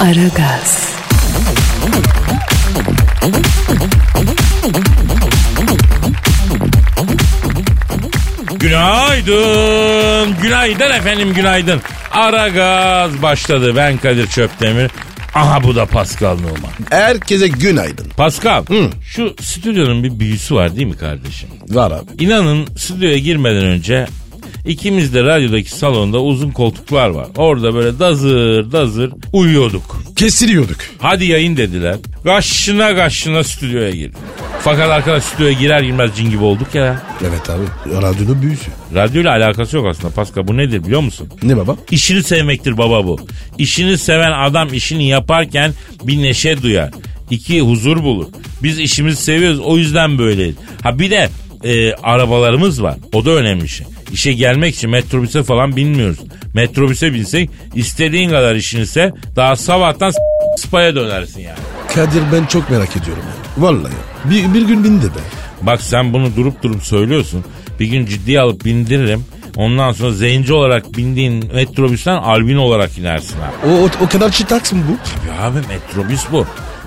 Aragaz, Günaydın. Günaydın efendim günaydın. Ara gaz başladı. Ben Kadir Çöptemir. Aha bu da Pascal Numa. Herkese günaydın. Pascal şu stüdyonun bir büyüsü var değil mi kardeşim? Var abi. İnanın stüdyoya girmeden önce ikimiz de radyodaki salonda uzun koltuklar var. Orada böyle dazır dazır uyuyorduk. Kesiliyorduk. Hadi yayın dediler. Kaşına kaşına stüdyoya girdik. Fakat arkadaş stüdyoya girer girmez cin gibi olduk ya. Evet abi. Radyonun büyüsü. Radyoyla alakası yok aslında Pascal. Bu nedir biliyor musun? Ne baba? İşini sevmektir baba bu. İşini seven adam işini yaparken bir neşe duyar. İki huzur bulur. Biz işimizi seviyoruz o yüzden böyleyiz. Ha bir de e, arabalarımız var. O da önemli şey. İşe gelmek için metrobüse falan binmiyoruz. Metrobüse binsek istediğin kadar işini sev. Daha sabahtan spaya dönersin yani. Kadir ben çok merak ediyorum ya. Vallahi. Bir, bir gün bindi be. Bak sen bunu durup durup söylüyorsun. Bir gün ciddiye alıp bindiririm. Ondan sonra zenci olarak bindiğin metrobüsten albin olarak inersin abi. O, o, o kadar çıtaksın bu. Ya abi metrobüs bu.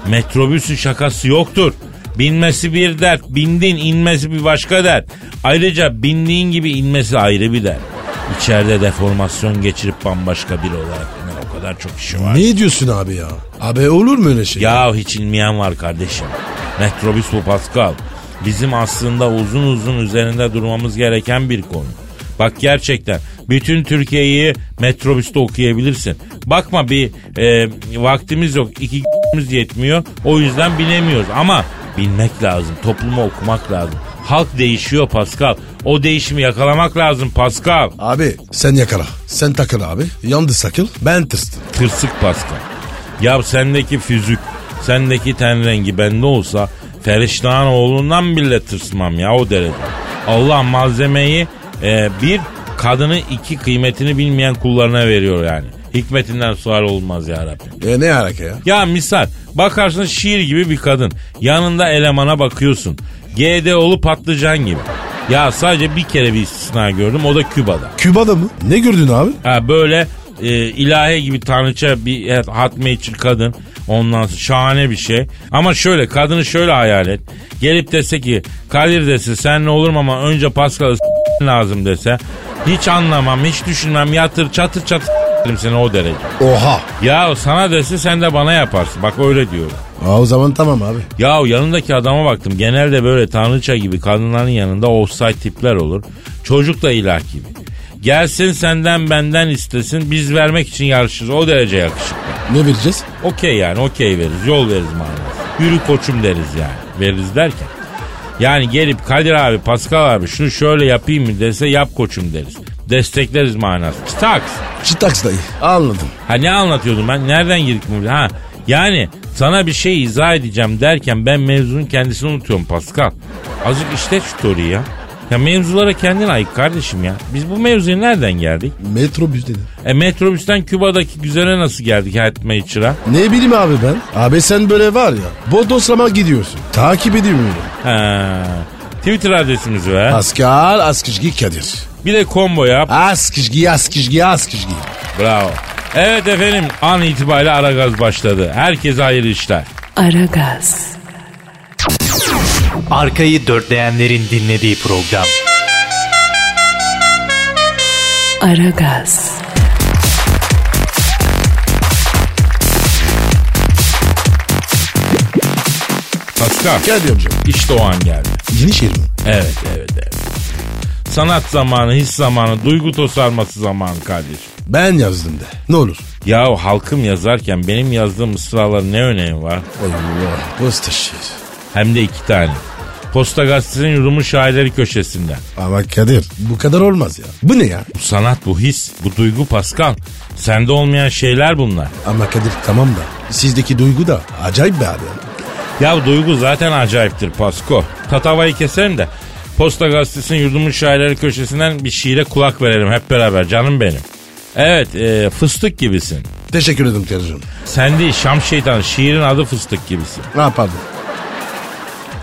Metrobüsün şakası yoktur. Binmesi bir dert, bindin inmesi bir başka dert. Ayrıca bindiğin gibi inmesi ayrı bir dert. İçeride deformasyon geçirip bambaşka biri olarak iner. O kadar çok işi var. Ne diyorsun abi ya? Abi olur mu öyle şey? Ya hiç inmeyen var kardeşim. Metrobüs bu Pascal. Bizim aslında uzun uzun üzerinde durmamız gereken bir konu. Bak gerçekten bütün Türkiye'yi metrobüste okuyabilirsin. Bakma bir e, vaktimiz yok, iki yetmiyor. O yüzden binemiyoruz ama bilmek lazım, toplumu okumak lazım. Halk değişiyor Pascal. O değişimi yakalamak lazım Pascal. Abi sen yakala. Sen takıl abi. Yandı sakıl. Ben tırstım. Tırsık Pascal. Ya sendeki füzük, sendeki ten rengi bende olsa Feriştah'ın oğlundan bile tırsmam ya o derece. Allah malzemeyi e, bir kadını iki kıymetini bilmeyen kullarına veriyor yani. Hikmetinden sual olmaz ya Rabbi. E ne alaka ya? Ya misal bakarsın şiir gibi bir kadın. Yanında elemana bakıyorsun. GDO'lu patlıcan gibi. Ya sadece bir kere bir istisna gördüm o da Küba'da. Küba'da mı? Ne gördün abi? Ha böyle e, ilahe gibi tanrıça bir evet, hatmeçil kadın. Ondan sonra şahane bir şey. Ama şöyle kadını şöyle hayal et. Gelip dese ki Kadir dese sen ne olur ama önce Pascal'ı lazım dese. Hiç anlamam hiç düşünmem yatır çatır çatır s- seni o derece. Oha. Ya sana dese sen de bana yaparsın. Bak öyle diyorum. Aa, o zaman tamam abi. Ya yanındaki adama baktım. Genelde böyle tanrıça gibi kadınların yanında offside tipler olur. Çocuk da ilah gibi. Gelsin senden benden istesin biz vermek için yarışırız. O derece yakışıklı. Ne vereceğiz? Okey yani okey veririz. Yol veririz manası. Yürü koçum deriz yani. Veririz derken. Yani gelip Kadir abi Pascal abi şunu şöyle yapayım mı dese yap koçum deriz. Destekleriz manası. Staks. Çıtaks dayı. Anladım. Ha ne anlatıyordum ben? Nereden girdik bu? Ha yani sana bir şey izah edeceğim derken ben mevzunun kendisini unutuyorum Pascal. Azıcık işte şu story'i ya. Ya mevzulara kendin ayık kardeşim ya. Biz bu mevzuya nereden geldik? Metrobüs dedi. E metrobüsten Küba'daki güzele nasıl geldik Hatma İçira? Ne bileyim abi ben. Abi sen böyle var ya. Bodoslama gidiyorsun. Takip ediyorum. Ha. Twitter adresimizi ver. Pascal Askışgi Kadir. Bir de combo yap. Askışgi Askışgi Askışgi. Bravo. Evet efendim an itibariyle ara gaz başladı. Herkese hayırlı işler. Aragaz, Arkayı dörtleyenlerin dinlediği program. Aragaz, Pascal Kadir amcam. işte o an geldi. Yeni şehir mi? Evet evet evet. Sanat zamanı, his zamanı, duygu tosarması zamanı kardeşim. Ben yazdım de. Ne olur. Ya halkım yazarken benim yazdığım mısraların ne önemi var? Allah. Posta şiir. Hem de iki tane. Posta Gazetesi'nin yurumu şairleri köşesinde. Ama Kadir bu kadar olmaz ya. Bu ne ya? Bu sanat, bu his, bu duygu Pascal. Sende olmayan şeyler bunlar. Ama Kadir tamam da sizdeki duygu da acayip be abi. Ya duygu zaten acayiptir Pasko. Tatavayı keselim de Posta Gazetesi'nin yurdumun şairleri köşesinden bir şiire kulak verelim hep beraber canım benim. Evet e, fıstık gibisin. Teşekkür ederim Kadir'cim. Sen değil Şam şeytan şiirin adı fıstık gibisin. Ne yapardın?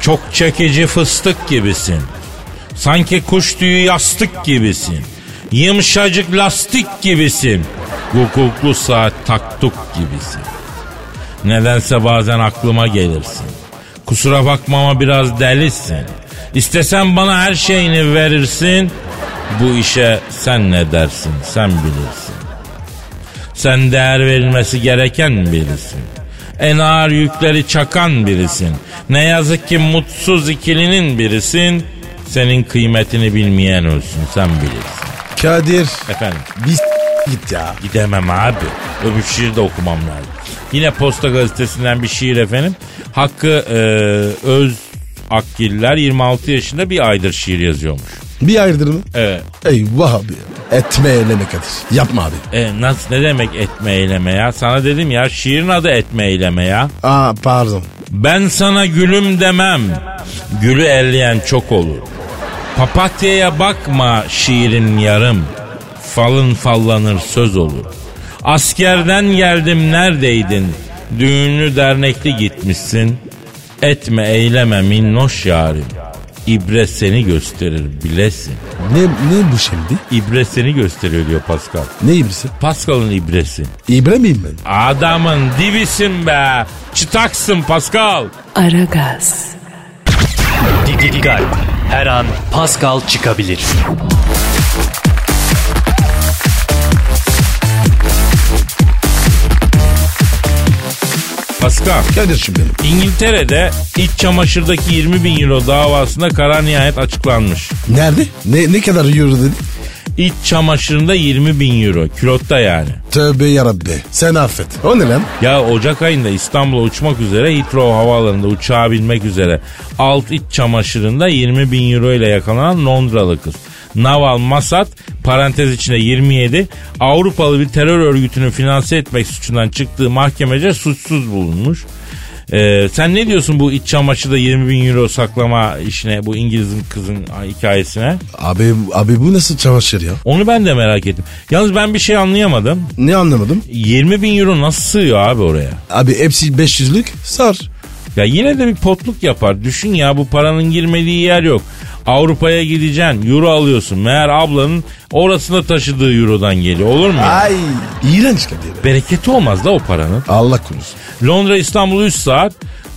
Çok çekici fıstık gibisin. Sanki kuş tüyü yastık gibisin. Yumuşacık lastik gibisin. Hukuklu saat taktuk gibisin. Nedense bazen aklıma gelirsin. Kusura bakma ama biraz delisin. İstesen bana her şeyini verirsin. Bu işe sen ne dersin sen bilirsin. Sen değer verilmesi gereken birisin. En ağır yükleri çakan birisin. Ne yazık ki mutsuz ikilinin birisin. Senin kıymetini bilmeyen olsun sen bilirsin. Kadir Efendim biz git ya. gidemem abi. Öbür şiir de okumam lazım. Yine Posta Gazetesi'nden bir şiir efendim. Hakkı e, Öz Akgiller 26 yaşında bir aydır şiir yazıyormuş. Bir ayırdır mı? Evet. Eyvah abi. Etme eyleme Kadir. Yapma abi. E, nasıl ne demek etme eyleme ya? Sana dedim ya şiirin adı etme eyleme ya. Aa pardon. Ben sana gülüm demem. Gülü elleyen çok olur. Papatyaya bakma şiirin yarım. Falın fallanır söz olur. Askerden geldim neredeydin? Düğünlü dernekli gitmişsin. Etme eyleme minnoş yarim. İbre seni gösterir bilesin. Ne, ne bu şimdi? İbre seni gösteriyor diyor Pascal. Ne ibrisi? Pascal'ın ibresi. İbre miyim ben? Adamın dibisin be. Çıtaksın Pascal. Aragaz, Dikkat. Her an Pascal çıkabilir. Pascal. Kadir'cim benim. İngiltere'de iç çamaşırdaki 20 bin euro davasında karar nihayet açıklanmış. Nerede? Ne, ne kadar euro dedi? İç çamaşırında 20 bin euro. Kilotta yani. Tövbe yarabbi. Sen affet. O ne lan? Ya Ocak ayında İstanbul'a uçmak üzere Heathrow havaalanında uçağa binmek üzere alt iç çamaşırında 20 bin euro ile yakalanan Londralı kız. Naval Masat parantez içinde 27 Avrupalı bir terör örgütünü finanse etmek suçundan çıktığı mahkemece suçsuz bulunmuş. Ee, sen ne diyorsun bu iç çamaşırda 20 bin euro saklama işine bu İngiliz'in kızın hikayesine? Abi, abi bu nasıl çamaşır ya? Onu ben de merak ettim. Yalnız ben bir şey anlayamadım. Ne anlamadım? 20 bin euro nasıl sığıyor abi oraya? Abi hepsi 500'lük sar. Ya yine de bir potluk yapar. Düşün ya bu paranın girmediği yer yok. Avrupa'ya gideceksin. Euro alıyorsun. Meğer ablanın orasına taşıdığı eurodan geliyor. Olur mu? ya? Ay iğrenç Kadir. Bereketi olmaz da o paranın. Allah korusun. Londra İstanbul 3 saat.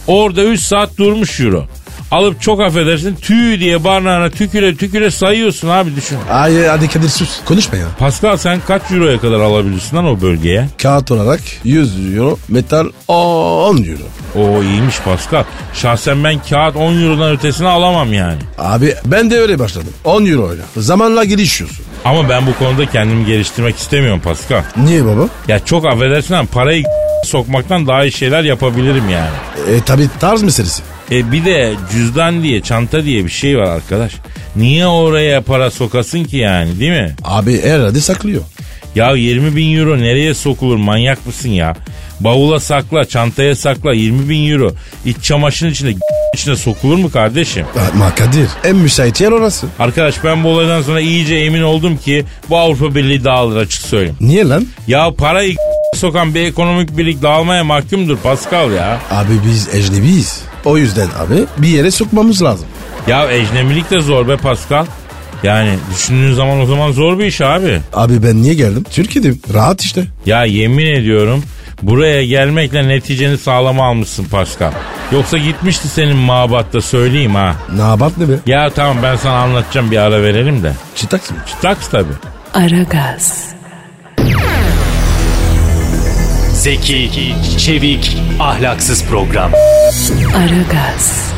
Orada 3 saat durmuş euro. Alıp çok affedersin tüy diye barnağına tüküre tüküre sayıyorsun abi düşün. Ay hadi Kadir sus. Konuşma ya. Pascal sen kaç euroya kadar alabilirsin lan o bölgeye? Kağıt olarak 100 euro, metal 10 euro. O iyiymiş Pascal. Şahsen ben kağıt 10 eurodan ötesini alamam yani. Abi ben de öyle başladım. 10 euro ile. Zamanla gelişiyorsun. Ama ben bu konuda kendimi geliştirmek istemiyorum Pascal. Niye baba? Ya çok affedersin ama parayı sokmaktan daha iyi şeyler yapabilirim yani. E tabi tarz meselesi. E bir de cüzdan diye çanta diye bir şey var arkadaş. Niye oraya para sokasın ki yani değil mi? Abi herhalde saklıyor. Ya 20 bin euro nereye sokulur manyak mısın ya? Bavula sakla çantaya sakla 20 bin euro. İç çamaşırın içinde içine sokulur mu kardeşim? Ama Kadir en müsait yer orası. Arkadaş ben bu olaydan sonra iyice emin oldum ki bu Avrupa Birliği dağılır açık söyleyeyim. Niye lan? Ya parayı sokan bir ekonomik birlik dağılmaya mahkumdur Pascal ya. Abi biz ecnebiyiz. O yüzden abi bir yere sokmamız lazım. Ya ecnemilik de zor be Pascal. Yani düşündüğün zaman o zaman zor bir iş abi. Abi ben niye geldim? Türkiye'deyim. Rahat işte. Ya yemin ediyorum buraya gelmekle neticeni sağlama almışsın Pascal. Yoksa gitmişti senin mabatta söyleyeyim ha. Ne yapart ne be? Ya tamam ben sana anlatacağım bir ara verelim de. Çıtaks mı? Taks tabi. Aragaz, Zeki, çevik, ahlaksız program. Aragaz,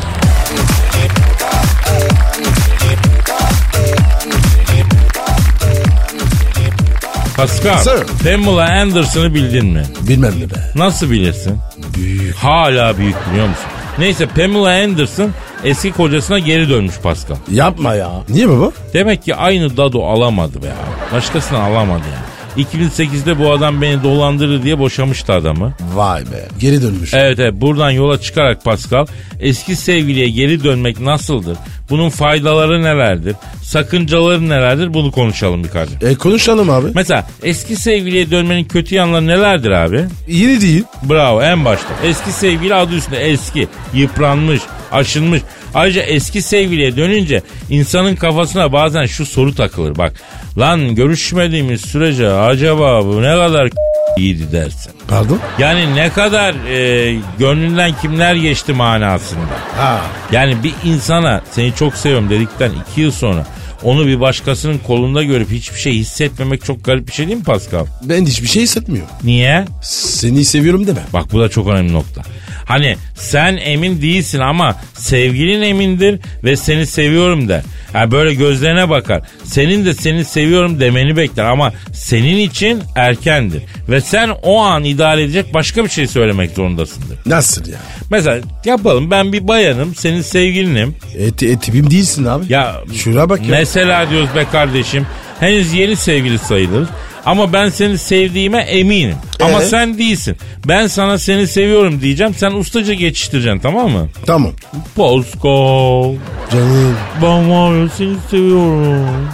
Pascal, Sir. Pamela Anderson'ı bildin mi? Bilmem ne be. Nasıl bilirsin? Büyük. Hala büyük biliyor musun? Neyse Pamela Anderson eski kocasına geri dönmüş Pascal. Yapma ya. Niye baba? Demek ki aynı Dado alamadı be ya. Başkasını alamadı yani. 2008'de bu adam beni dolandırdı diye boşamıştı adamı. Vay be. Geri dönmüş. Evet evet buradan yola çıkarak Pascal eski sevgiliye geri dönmek nasıldır? Bunun faydaları nelerdir? Sakıncaları nelerdir? Bunu konuşalım birkaç. E konuşalım abi. Mesela eski sevgiliye dönmenin kötü yanları nelerdir abi? Yeni değil. Bravo en başta. Eski sevgili adı üstünde eski, yıpranmış, aşınmış. Ayrıca eski sevgiliye dönünce insanın kafasına bazen şu soru takılır. Bak lan görüşmediğimiz sürece acaba bu ne kadar iyiydi dersin. Pardon? Yani ne kadar e, gönlünden kimler geçti manasında. Ha. Yani bir insana seni çok seviyorum dedikten iki yıl sonra onu bir başkasının kolunda görüp hiçbir şey hissetmemek çok garip bir şey değil mi Pascal? Ben hiçbir şey hissetmiyorum. Niye? Seni seviyorum deme. Bak bu da çok önemli nokta. Hani sen emin değilsin ama sevgilin emindir ve seni seviyorum der. Yani böyle gözlerine bakar. Senin de seni seviyorum demeni bekler ama senin için erkendir. Ve sen o an idare edecek başka bir şey söylemek zorundasındır. Nasıl ya? Mesela yapalım ben bir bayanım senin sevgilinim. E, e, tipim değilsin abi. Ya Şuraya bak ya. Mesela diyoruz be kardeşim henüz yeni sevgili sayılırız. Ama ben seni sevdiğime eminim. Ama Ee? sen değilsin. Ben sana seni seviyorum diyeceğim. Sen ustaca geçiştireceksin tamam mı? Tamam. Pascal. Canım. Ben var ya seni seviyorum.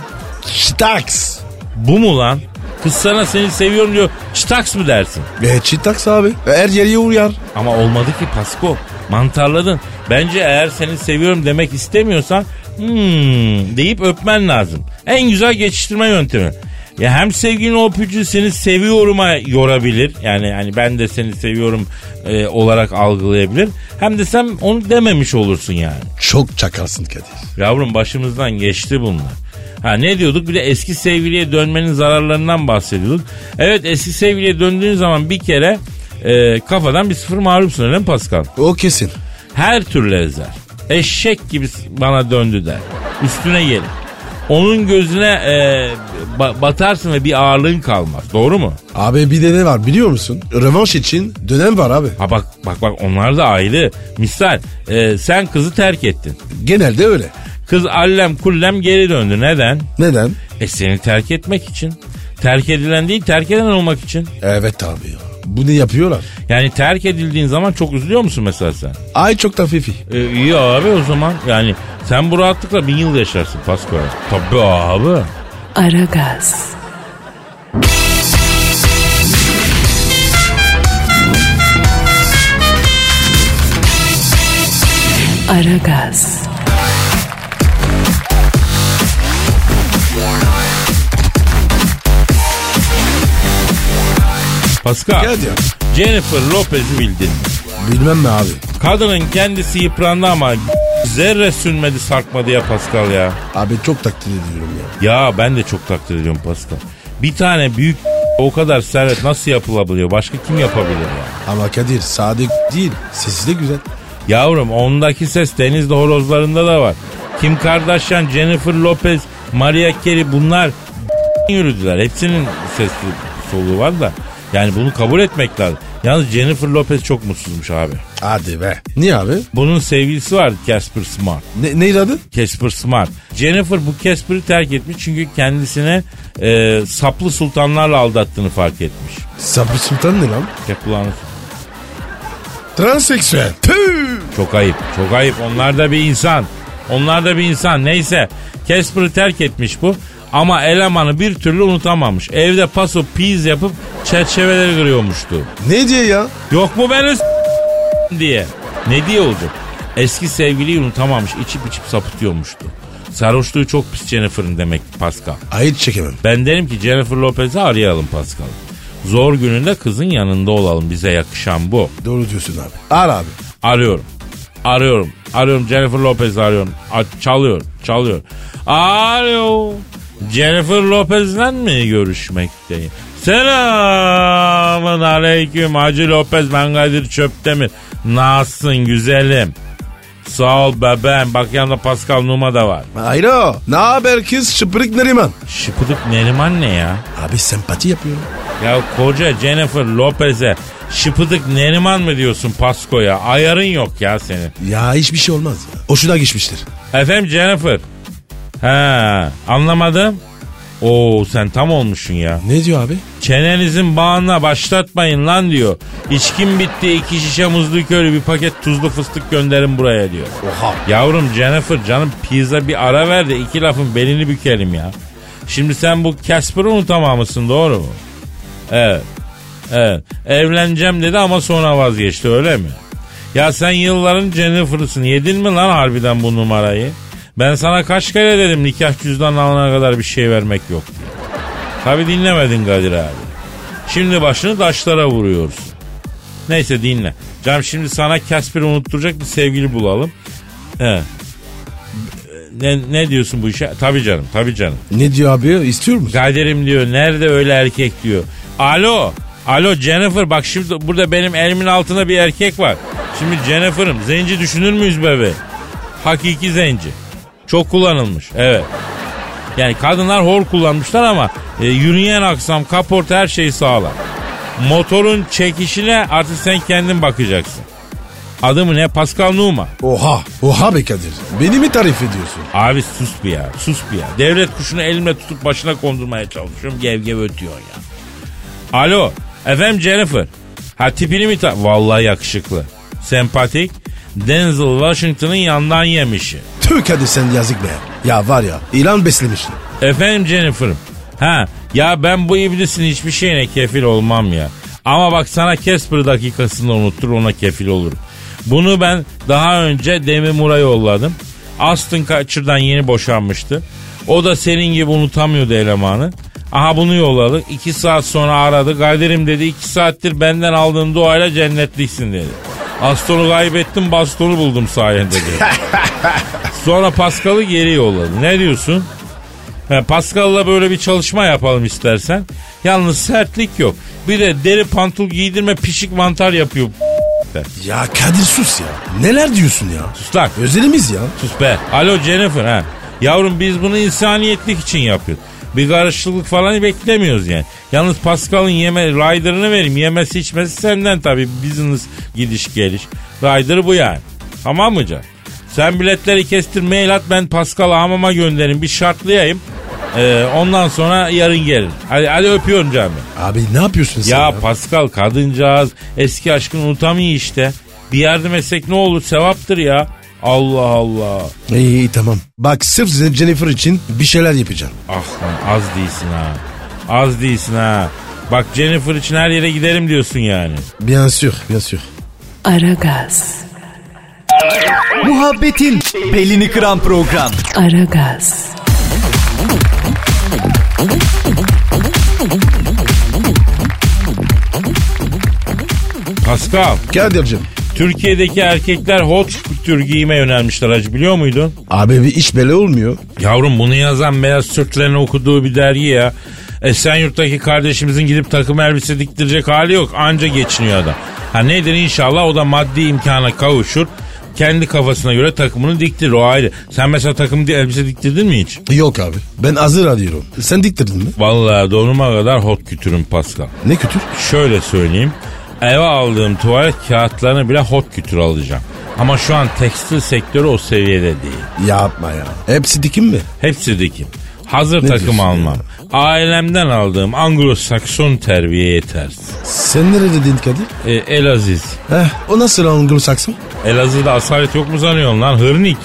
Çitaks. Bu mu lan? Kız sana seni seviyorum diyor. Çıtaks mı dersin? E, çitaks abi. Her yere uyar. Ama olmadı ki Pasko. Mantarladın. Bence eğer seni seviyorum demek istemiyorsan hmm deyip öpmen lazım. En güzel geçiştirme yöntemi. Ya hem sevgilin o öpücüğü seni seviyorum'a yorabilir. Yani hani ben de seni seviyorum e, olarak algılayabilir. Hem de sen onu dememiş olursun yani. Çok çakarsın Kadir. Yavrum başımızdan geçti bunlar. Ha ne diyorduk? Bir de eski sevgiliye dönmenin zararlarından bahsediyorduk. Evet eski sevgiliye döndüğün zaman bir kere e, kafadan bir sıfır mağlupsun öyle mi Pascal? O kesin. Her türlü ezer. Eşek gibi bana döndü der. Üstüne gelir. Onun gözüne e, ba- batarsın ve bir ağırlığın kalmaz. Doğru mu? Abi bir de ne var biliyor musun? Rövanş için dönem var abi. Ha bak bak bak onlar da ayrı. Misal e, sen kızı terk ettin. Genelde öyle. Kız allem kullem geri döndü. Neden? Neden? E seni terk etmek için. Terk edilen değil terk eden olmak için. Evet abi ya. Bunu yapıyorlar. Yani terk edildiğin zaman çok üzülüyor musun mesela sen? Ay çok da fifi. E, iyi abi o zaman. Yani sen bu rahatlıkla bin yıl yaşarsın Pasko. Tabii abi. Aragaz. Aragaz. Pascal. Gel ya. Jennifer Lopez'i bildin. Bilmem mi abi. Kadının kendisi yıprandı ama zerre sünmedi sarkmadı ya Pascal ya. Abi çok takdir ediyorum ya. Ya ben de çok takdir ediyorum Pascal. Bir tane büyük o kadar servet nasıl yapılabiliyor? Başka kim yapabilir ya? Ama Kadir sade değil. Sesi de güzel. Yavrum ondaki ses denizde horozlarında da var. Kim Kardashian, Jennifer Lopez, Maria Carey bunlar yürüdüler. Hepsinin sesli soluğu var da. Yani bunu kabul etmek lazım. Yalnız Jennifer Lopez çok mutsuzmuş abi. Hadi be. Niye abi? Bunun sevgilisi vardı Casper Smart. Ne, neydi adı? Casper Smart. Jennifer bu Casper'ı terk etmiş çünkü kendisine e, saplı sultanlarla aldattığını fark etmiş. Sabri Sultan ne lan? Ya kulağını Transseksüel. Tüh. Çok ayıp. Çok ayıp. Onlar da bir insan. Onlar da bir insan. Neyse. Casper'ı terk etmiş bu. Ama elemanı bir türlü unutamamış. Evde paso piz yapıp çerçeveleri kırıyormuştu. Ne diye ya? Yok mu beni s- diye. Ne diye olacak? Eski sevgiliyi unutamamış. içip içip sapıtıyormuştu. Sarhoşluğu çok pis Jennifer'ın demek Pascal. Ayırt çekemem. Ben derim ki Jennifer Lopez'i arayalım Pascal. Zor gününde kızın yanında olalım. Bize yakışan bu. Doğru diyorsun abi. Ar abi. Arıyorum. Arıyorum. Arıyorum Jennifer Lopez arıyorum. A- çalıyor. Çalıyor. Alo. Jennifer Lopez'le mi görüşmekteyim? Selamun aleyküm Hacı Lopez ben Kadir Çöptemir. Nasılsın güzelim? Sağ ol bebeğim. Bak yanında Pascal Numa da var. Hayro. Ne haber kız şıpırık Neriman? Şıpıdık Neriman ne ya? Abi sempati yapıyor. Ya koca Jennifer Lopez'e şıpıdık Neriman mı diyorsun Pasko'ya? Ayarın yok ya senin. Ya hiçbir şey olmaz ya. Hoşuna geçmiştir. Efendim Jennifer. Ha anlamadım. Oo sen tam olmuşsun ya. Ne diyor abi? Çenenizin bağına başlatmayın lan diyor. İçkim bitti iki şişe muzlu köylü bir paket tuzlu fıstık gönderin buraya diyor. Oha. Yavrum Jennifer canım pizza bir ara ver de iki lafın belini bükelim ya. Şimdi sen bu Casper'ı unutamamışsın doğru mu? Evet. Evet. Evleneceğim dedi ama sonra vazgeçti öyle mi? Ya sen yılların Jennifer'ısın. Yedin mi lan harbiden bu numarayı? Ben sana kaç kere dedim nikah cüzdanını alana kadar bir şey vermek yok diye. Tabi dinlemedin Kadir abi. Şimdi başını taşlara vuruyorsun. Neyse dinle. Cam şimdi sana Casper'i unutturacak bir sevgili bulalım. He. Ne, ne diyorsun bu işe? Tabii canım, tabii canım. Ne diyor abi? İstiyor musun? Kadir'im diyor, nerede öyle erkek diyor. Alo, alo Jennifer bak şimdi burada benim elimin altında bir erkek var. Şimdi Jennifer'ım zenci düşünür müyüz bebe? Hakiki zenci. Çok kullanılmış, evet. Yani kadınlar hor kullanmışlar ama e, yürüyen aksam, kaporta her şeyi sağlam. Motorun çekişine artık sen kendin bakacaksın. Adı mı ne? Pascal Numa. Oha. Oha be Kadir. Beni mi tarif ediyorsun? Abi sus bir ya, sus bir ya. Devlet kuşunu elimle tutup başına kondurmaya çalışıyorum. Gev gev ötüyor ya. Alo, efendim Jennifer. Ha tipini mi ta... Vallahi yakışıklı. Sempatik. Denzel Washington'ın yandan yemişi. Tüh Kadir sen yazık be. Ya var ya ilan beslemişsin. Efendim Jennifer'ım. Ha ya ben bu iblisin hiçbir şeyine kefil olmam ya. Ama bak sana Casper dakikasında unuttur ona kefil olurum. Bunu ben daha önce Demi Moore yolladım. Aston Kutcher'dan yeni boşanmıştı. O da senin gibi unutamıyordu elemanı. Aha bunu yolladık. İki saat sonra aradı. Kadir'im dedi iki saattir benden aldığın duayla cennetliksin dedi. Aston'u kaybettim bastonu buldum sayende dedi. Sonra Pascal'ı geri yolladı. Ne diyorsun? Pascal'la böyle bir çalışma yapalım istersen. Yalnız sertlik yok. Bir de deri pantul giydirme pişik mantar yapıyor. Ya Kadir sus ya. Neler diyorsun ya? Sus lan. Özelimiz ya. Sus be. Alo Jennifer ha. Yavrum biz bunu insaniyetlik için yapıyoruz. Bir karışıklık falan beklemiyoruz yani. Yalnız Pascal'ın yeme rider'ını vereyim. Yemesi içmesi senden tabii. Business gidiş geliş. Rider bu yani. Tamam mı can? Sen biletleri kestir mail at ben Pascal'ı hamama gönderin. Bir şartlayayım. Ee, ondan sonra yarın gelin. Hadi, hadi öpüyorum canım. Abi ne yapıyorsun sen Ya ya? Pascal kadıncağız eski aşkını unutamıyor işte. Bir yardım etsek ne olur sevaptır ya. Allah Allah. İyi, iyi tamam. Bak sırf Jennifer için bir şeyler yapacağım. Ah lan az değilsin ha. Az değilsin ha. Bak Jennifer için her yere giderim diyorsun yani. Bien sûr, bien sûr. Aragaz, Muhabbetin belini kıran program. Aragaz, Pascal, Kadir'cim. Türkiye'deki erkekler hot kültür giyime yönelmişler hacı biliyor muydun? Abi bir iş böyle olmuyor. Yavrum bunu yazan Beyaz Türklerin okuduğu bir dergi ya. Esenyurt'taki kardeşimizin gidip takım elbise diktirecek hali yok. Anca geçiniyor adam. Ha nedir inşallah o da maddi imkana kavuşur. Kendi kafasına göre takımını diktirir o ayrı. Sen mesela takım di- elbise diktirdin mi hiç? Yok abi. Ben hazır arıyorum. Sen diktirdin mi? Vallahi donuma kadar hot kütürüm Pascal. Ne kötü? Şöyle söyleyeyim. Eve aldığım tuvalet kağıtlarını bile hot kütür alacağım. Ama şu an tekstil sektörü o seviyede değil. Yapma ya. Hepsi dikim mi? Hepsi dikim. Hazır Ne takım almam. Ailemden aldığım Anglo-Sakson terbiye yetersiz. Sen nerede dedin Kadir? E, Elaziz. Heh, o nasıl Anglo-Sakson? Elazığ'da asalet yok mu sanıyorsun lan? Hırnik.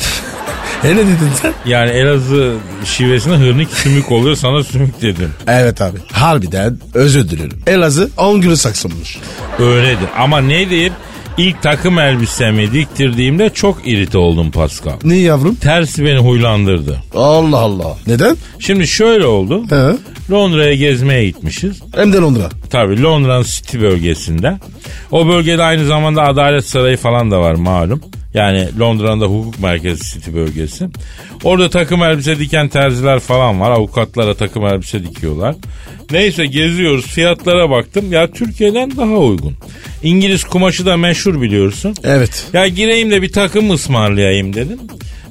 Ne dedin sen? Yani Elazığ şivesine hırnik sümük oluyor sana sümük dedim. Evet abi. Harbiden özür dilerim. Elazığ Anglo-Saksonmuş. Öyledir. Ama ne diyeyim? İlk takım elbisemi diktirdiğimde çok irite oldum Pascal. Ne yavrum? Tersi beni huylandırdı. Allah Allah. Neden? Şimdi şöyle oldu. He. Londra'ya gezmeye gitmişiz. Hem de Londra. Tabii Londra'nın City bölgesinde. O bölgede aynı zamanda Adalet Sarayı falan da var malum. Yani Londra'nın da hukuk merkezi City bölgesi. Orada takım elbise diken terziler falan var. Avukatlara takım elbise dikiyorlar. Neyse geziyoruz. Fiyatlara baktım. Ya Türkiye'den daha uygun. İngiliz kumaşı da meşhur biliyorsun. Evet. Ya gireyim de bir takım ısmarlayayım dedim.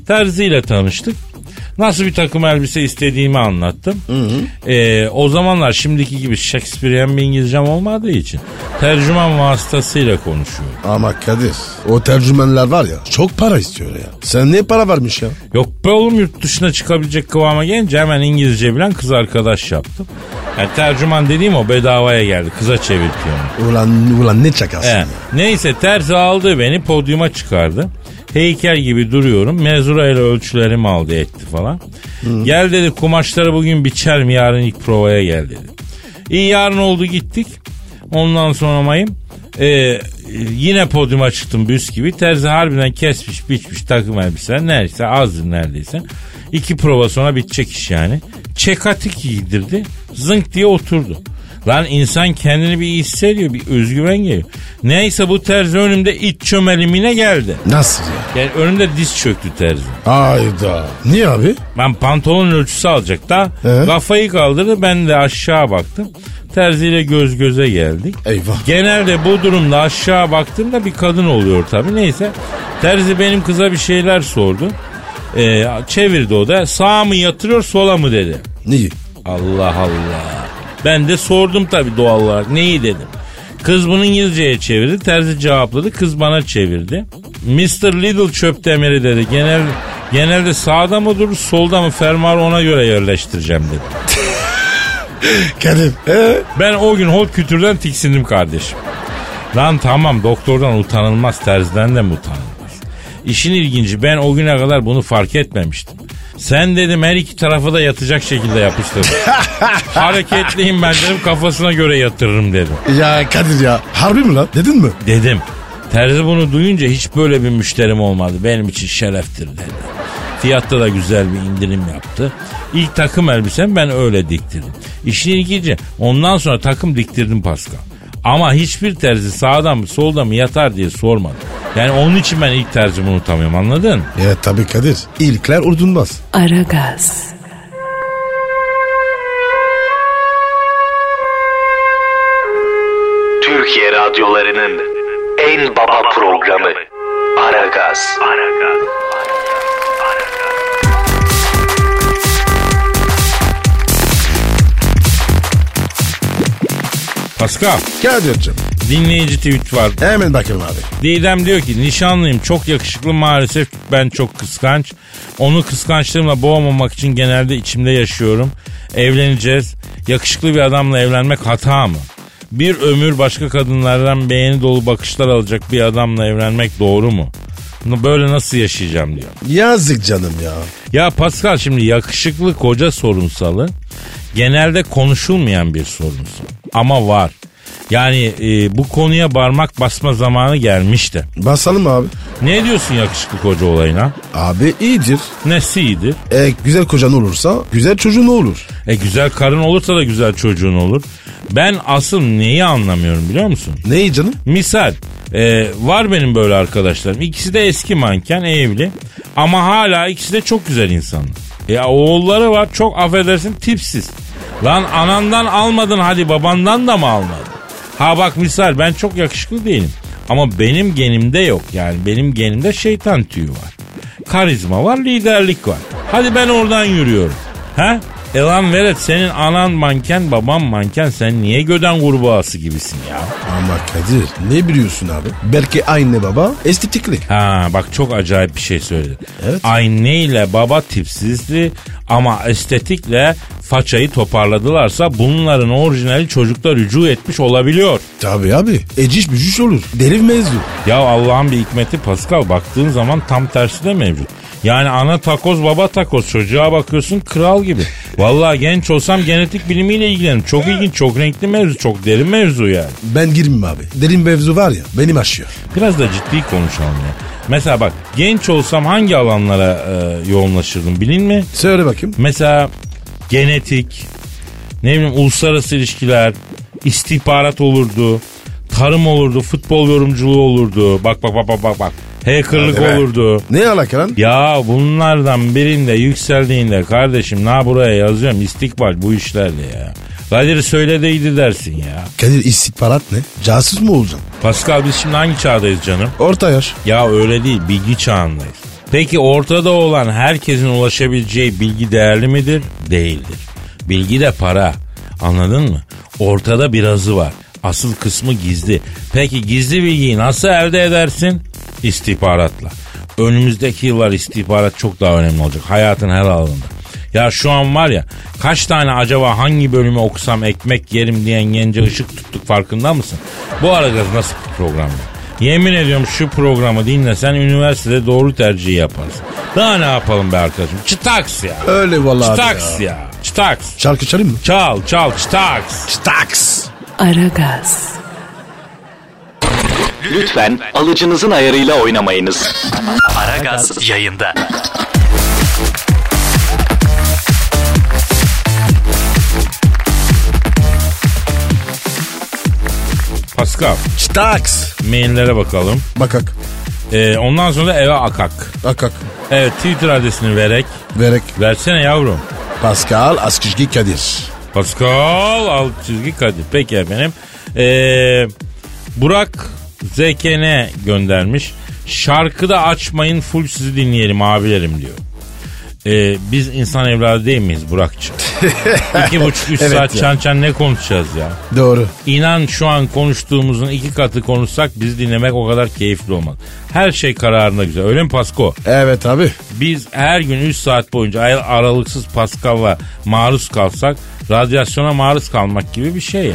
Terziyle tanıştık. Nasıl bir takım elbise istediğimi anlattım. Ee, o zamanlar şimdiki gibi Shakespearean bir İngilizcem olmadığı için tercüman vasıtasıyla konuşuyorum. Ama Kadir o tercümanlar var ya çok para istiyor ya. Sen ne para varmış ya? Yok be oğlum yurt dışına çıkabilecek kıvama gelince hemen İngilizce bilen kız arkadaş yaptım. Yani tercüman dediğim o bedavaya geldi. Kıza çevirtiyor onu. Ulan, ulan ne çakarsın He. ya. Neyse terzi aldı beni podyuma çıkardı. Heykel gibi duruyorum. Mezura ile ölçülerimi aldı etti falan. Gel dedi kumaşları bugün biçerim yarın ilk provaya gel dedi. İyi yarın oldu gittik. Ondan sonra mayım. Ee, yine podyuma çıktım büs gibi. Terzi harbiden kesmiş biçmiş takım elbiseler. Neredeyse azdır neredeyse. İki prova sonra bitecek iş yani. Çekatik giydirdi. Zınk diye oturdu. Lan insan kendini bir iyi hissediyor. Bir özgüven geliyor. Neyse bu terzi önümde iç çömelimine geldi. Nasıl ya? Yani önümde diz çöktü terzi. Ayda. Niye abi? Ben pantolon ölçüsü alacak da He? kafayı kaldırdı ben de aşağı baktım. Terziyle göz göze geldik. Eyvah. Genelde bu durumda aşağı baktığımda bir kadın oluyor tabii. Neyse terzi benim kıza bir şeyler sordu. Ee, çevirdi o da sağa mı yatırıyor sola mı dedi. Niye? Allah Allah. Ben de sordum tabii doğal olarak neyi dedim. Kız bunu İngilizceye çevirdi. Terzi cevapladı. Kız bana çevirdi. Mr. Little çöp demiri dedi. Genel, genelde sağda mı durur solda mı fermuarı ona göre yerleştireceğim dedi. Kadir. Ee? Ben o gün hot kültürden tiksindim kardeşim. Lan tamam doktordan utanılmaz terziden de mi utanılmaz? İşin ilginci ben o güne kadar bunu fark etmemiştim. Sen dedim her iki tarafa da yatacak şekilde yapıştır. Hareketliyim ben dedim kafasına göre yatırırım dedim. Ya Kadir ya. Harbi mi lan? Dedin mi? Dedim. Terzi bunu duyunca hiç böyle bir müşterim olmadı. Benim için şereftir dedi. Fiyatta da güzel bir indirim yaptı. İlk takım elbisem ben öyle diktirdim. İşin ilginci ondan sonra takım diktirdim Pascal. Ama hiçbir terzi sağdan mı soldan mı yatar diye sormadı. Yani onun için ben ilk terzimi unutamıyorum anladın? Ya tabii Kadir. İlkler unutulmaz. Aragaz, Türkiye radyolarının en baba programı Aragaz. Pascal Kadir'cim. dinleyici tweet var. Hemen bakayım abi. Didem diyor ki nişanlıyım çok yakışıklı maalesef ben çok kıskanç. Onu kıskançlığımla boğmamak için genelde içimde yaşıyorum. Evleneceğiz. Yakışıklı bir adamla evlenmek hata mı? Bir ömür başka kadınlardan beğeni dolu bakışlar alacak bir adamla evlenmek doğru mu? Böyle nasıl yaşayacağım diyor. Yazık canım ya. Ya Pascal şimdi yakışıklı koca sorunsalı genelde konuşulmayan bir sorunsal. Ama var. Yani e, bu konuya parmak basma zamanı gelmişti. Basalım abi. Ne diyorsun yakışıklı koca olayına? Abi iyidir. Nesi iyidir? E, güzel kocan olursa güzel çocuğun olur. E güzel karın olursa da güzel çocuğun olur. Ben asıl neyi anlamıyorum biliyor musun? Ne iyi canım? Misal e, var benim böyle arkadaşlarım. İkisi de eski manken evli. Ama hala ikisi de çok güzel insanlar. Ya oğulları var çok affedersin tipsiz. Lan anandan almadın hadi babandan da mı almadın? Ha bak misal ben çok yakışıklı değilim. Ama benim genimde yok yani benim genimde şeytan tüyü var. Karizma var liderlik var. Hadi ben oradan yürüyorum. Ha? Elan Veret senin anan manken baban manken sen niye göden kurbağası gibisin ya? Ama Kadir ne biliyorsun abi? Belki anne baba estetikli. Ha bak çok acayip bir şey söyledi. Evet. Anne ile baba tipsizdi ama estetikle façayı toparladılarsa bunların orijinali çocuklar rücu etmiş olabiliyor. Tabii abi. Eciş bücüş olur. Deriv mevzu. Ya Allah'ın bir hikmeti Pascal baktığın zaman tam tersi de mevcut. Yani ana takoz baba takoz çocuğa bakıyorsun kral gibi. Vallahi genç olsam genetik bilimiyle ilgilenirim. Çok ilginç çok renkli mevzu çok derin mevzu yani. Ben girmeyeyim abi. Derin mevzu var ya benim aşıyor. Biraz da ciddi konuşalım ya. Mesela bak genç olsam hangi alanlara e, yoğunlaşırdım bilin mi? Söyle bakayım. Mesela genetik, ne bileyim uluslararası ilişkiler, istihbarat olurdu, tarım olurdu, futbol yorumculuğu olurdu. Bak bak bak bak bak bak. Hackerlık Hadi be. olurdu. Ne alaka lan? Ya bunlardan birinde yükseldiğinde kardeşim na buraya yazıyorum istikbal bu işlerle ya. Kadir söylediydi dersin ya. Kadir istihbarat ne? Casus mu olacaksın? Pascal biz şimdi hangi çağdayız canım? Orta yaş. Ya öyle değil bilgi çağındayız. Peki ortada olan herkesin ulaşabileceği bilgi değerli midir? Değildir. Bilgi de para. Anladın mı? Ortada birazı var. Asıl kısmı gizli. Peki gizli bilgiyi nasıl elde edersin? İstihbaratla. Önümüzdeki yıllar istihbarat çok daha önemli olacak. Hayatın her alanında. Ya şu an var ya kaç tane acaba hangi bölümü okusam ekmek yerim diyen gence ışık tuttuk farkında mısın? Bu arada nasıl bir program ya? Yemin ediyorum şu programı dinlesen üniversitede doğru tercihi yaparsın. Daha ne yapalım be arkadaşım? Çıtaks ya. Öyle vallahi Çıtaks ya. Çıtaks. Şarkı çalayım mı? Çal çal çıtaks. Staks. Aragaz, Lütfen alıcınızın ayarıyla oynamayınız. Aragaz yayında. Pascal Staks. maillere bakalım. Bakak. Ee, ondan sonra da eve akak. Akak. Evet Twitter adresini verek. Verek. Versene yavrum. Pascal Askışgi Kadir. Pascal alt çizgi Kadir. Peki efendim. Ee, Burak ZKN göndermiş. Şarkıda açmayın full sizi dinleyelim abilerim diyor. Ee, biz insan evladı değil miyiz Burak'cığım? İki buçuk üç Evet saat ya. çan çan ne konuşacağız ya? Doğru. İnan şu an konuştuğumuzun iki katı konuşsak bizi dinlemek o kadar keyifli olmaz. Her şey kararında güzel. Öyle mi Pasko? Evet abi. Biz her gün 3 saat boyunca aralıksız Pascal'la maruz kalsak radyasyona maruz kalmak gibi bir şey yani.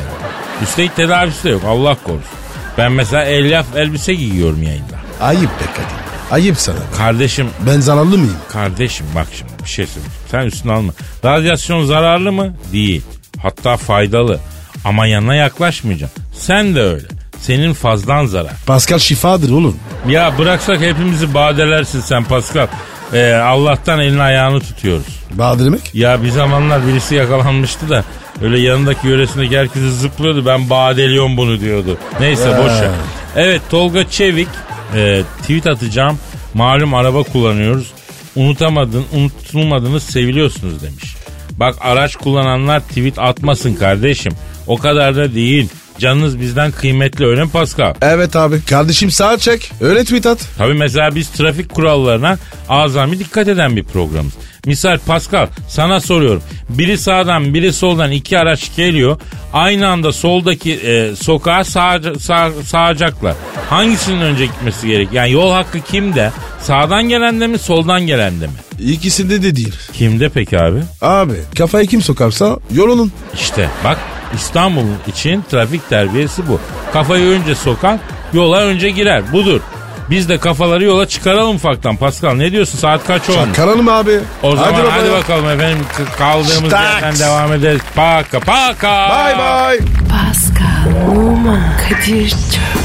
Üstelik tedavisi de yok Allah korusun. Ben mesela elyaf elbise giyiyorum yayında. Ayıp be Kadir. Ayıp sana. Kardeşim Ben zararlı mıyım? Kardeşim bak şimdi bir şey söyleyeyim. Sen üstüne alma. Radyasyon zararlı mı? Değil. Hatta faydalı. Ama yanına yaklaşmayacaksın. Sen de öyle. Senin fazlan zarar. Pascal şifadır oğlum. Ya bıraksak hepimizi badelersin sen Pascal. Ee, Allah'tan elini ayağını tutuyoruz. Bağ demek? Ya bir zamanlar birisi yakalanmıştı da öyle yanındaki yöresindeki herkesi zıplıyordu. Ben badeliyorum bunu diyordu. Neyse boş ver. Evet Tolga Çevik e, tweet atacağım. Malum araba kullanıyoruz. Unutamadın, unutulmadınız seviliyorsunuz demiş. Bak araç kullananlar tweet atmasın kardeşim. O kadar da değil. Canınız bizden kıymetli öyle mi Pascal? Evet abi. Kardeşim sağa çek. Öyle tweet at. Tabii mesela biz trafik kurallarına azami dikkat eden bir programız. Misal Pascal sana soruyorum. Biri sağdan biri soldan iki araç geliyor. Aynı anda soldaki e, sokağa sağ, sağ, sağacaklar. Hangisinin önce gitmesi gerek? Yani yol hakkı kimde? Sağdan gelende mi soldan gelende mi? İkisinde de değil. Kimde peki abi? Abi kafayı kim sokarsa yolunun. İşte bak İstanbul'un için trafik terbiyesi bu. Kafayı önce sokan yola önce girer. Budur. Biz de kafaları yola çıkaralım ufaktan. Pascal ne diyorsun? Saat kaç oldu? Karalım abi. O zaman hadi, baba. bakalım efendim kaldığımız Staks. yerden devam ederiz. Paka paka. Bye bye. Pascal, Oman, Kadir çok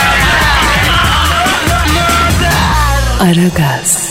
Aragaz.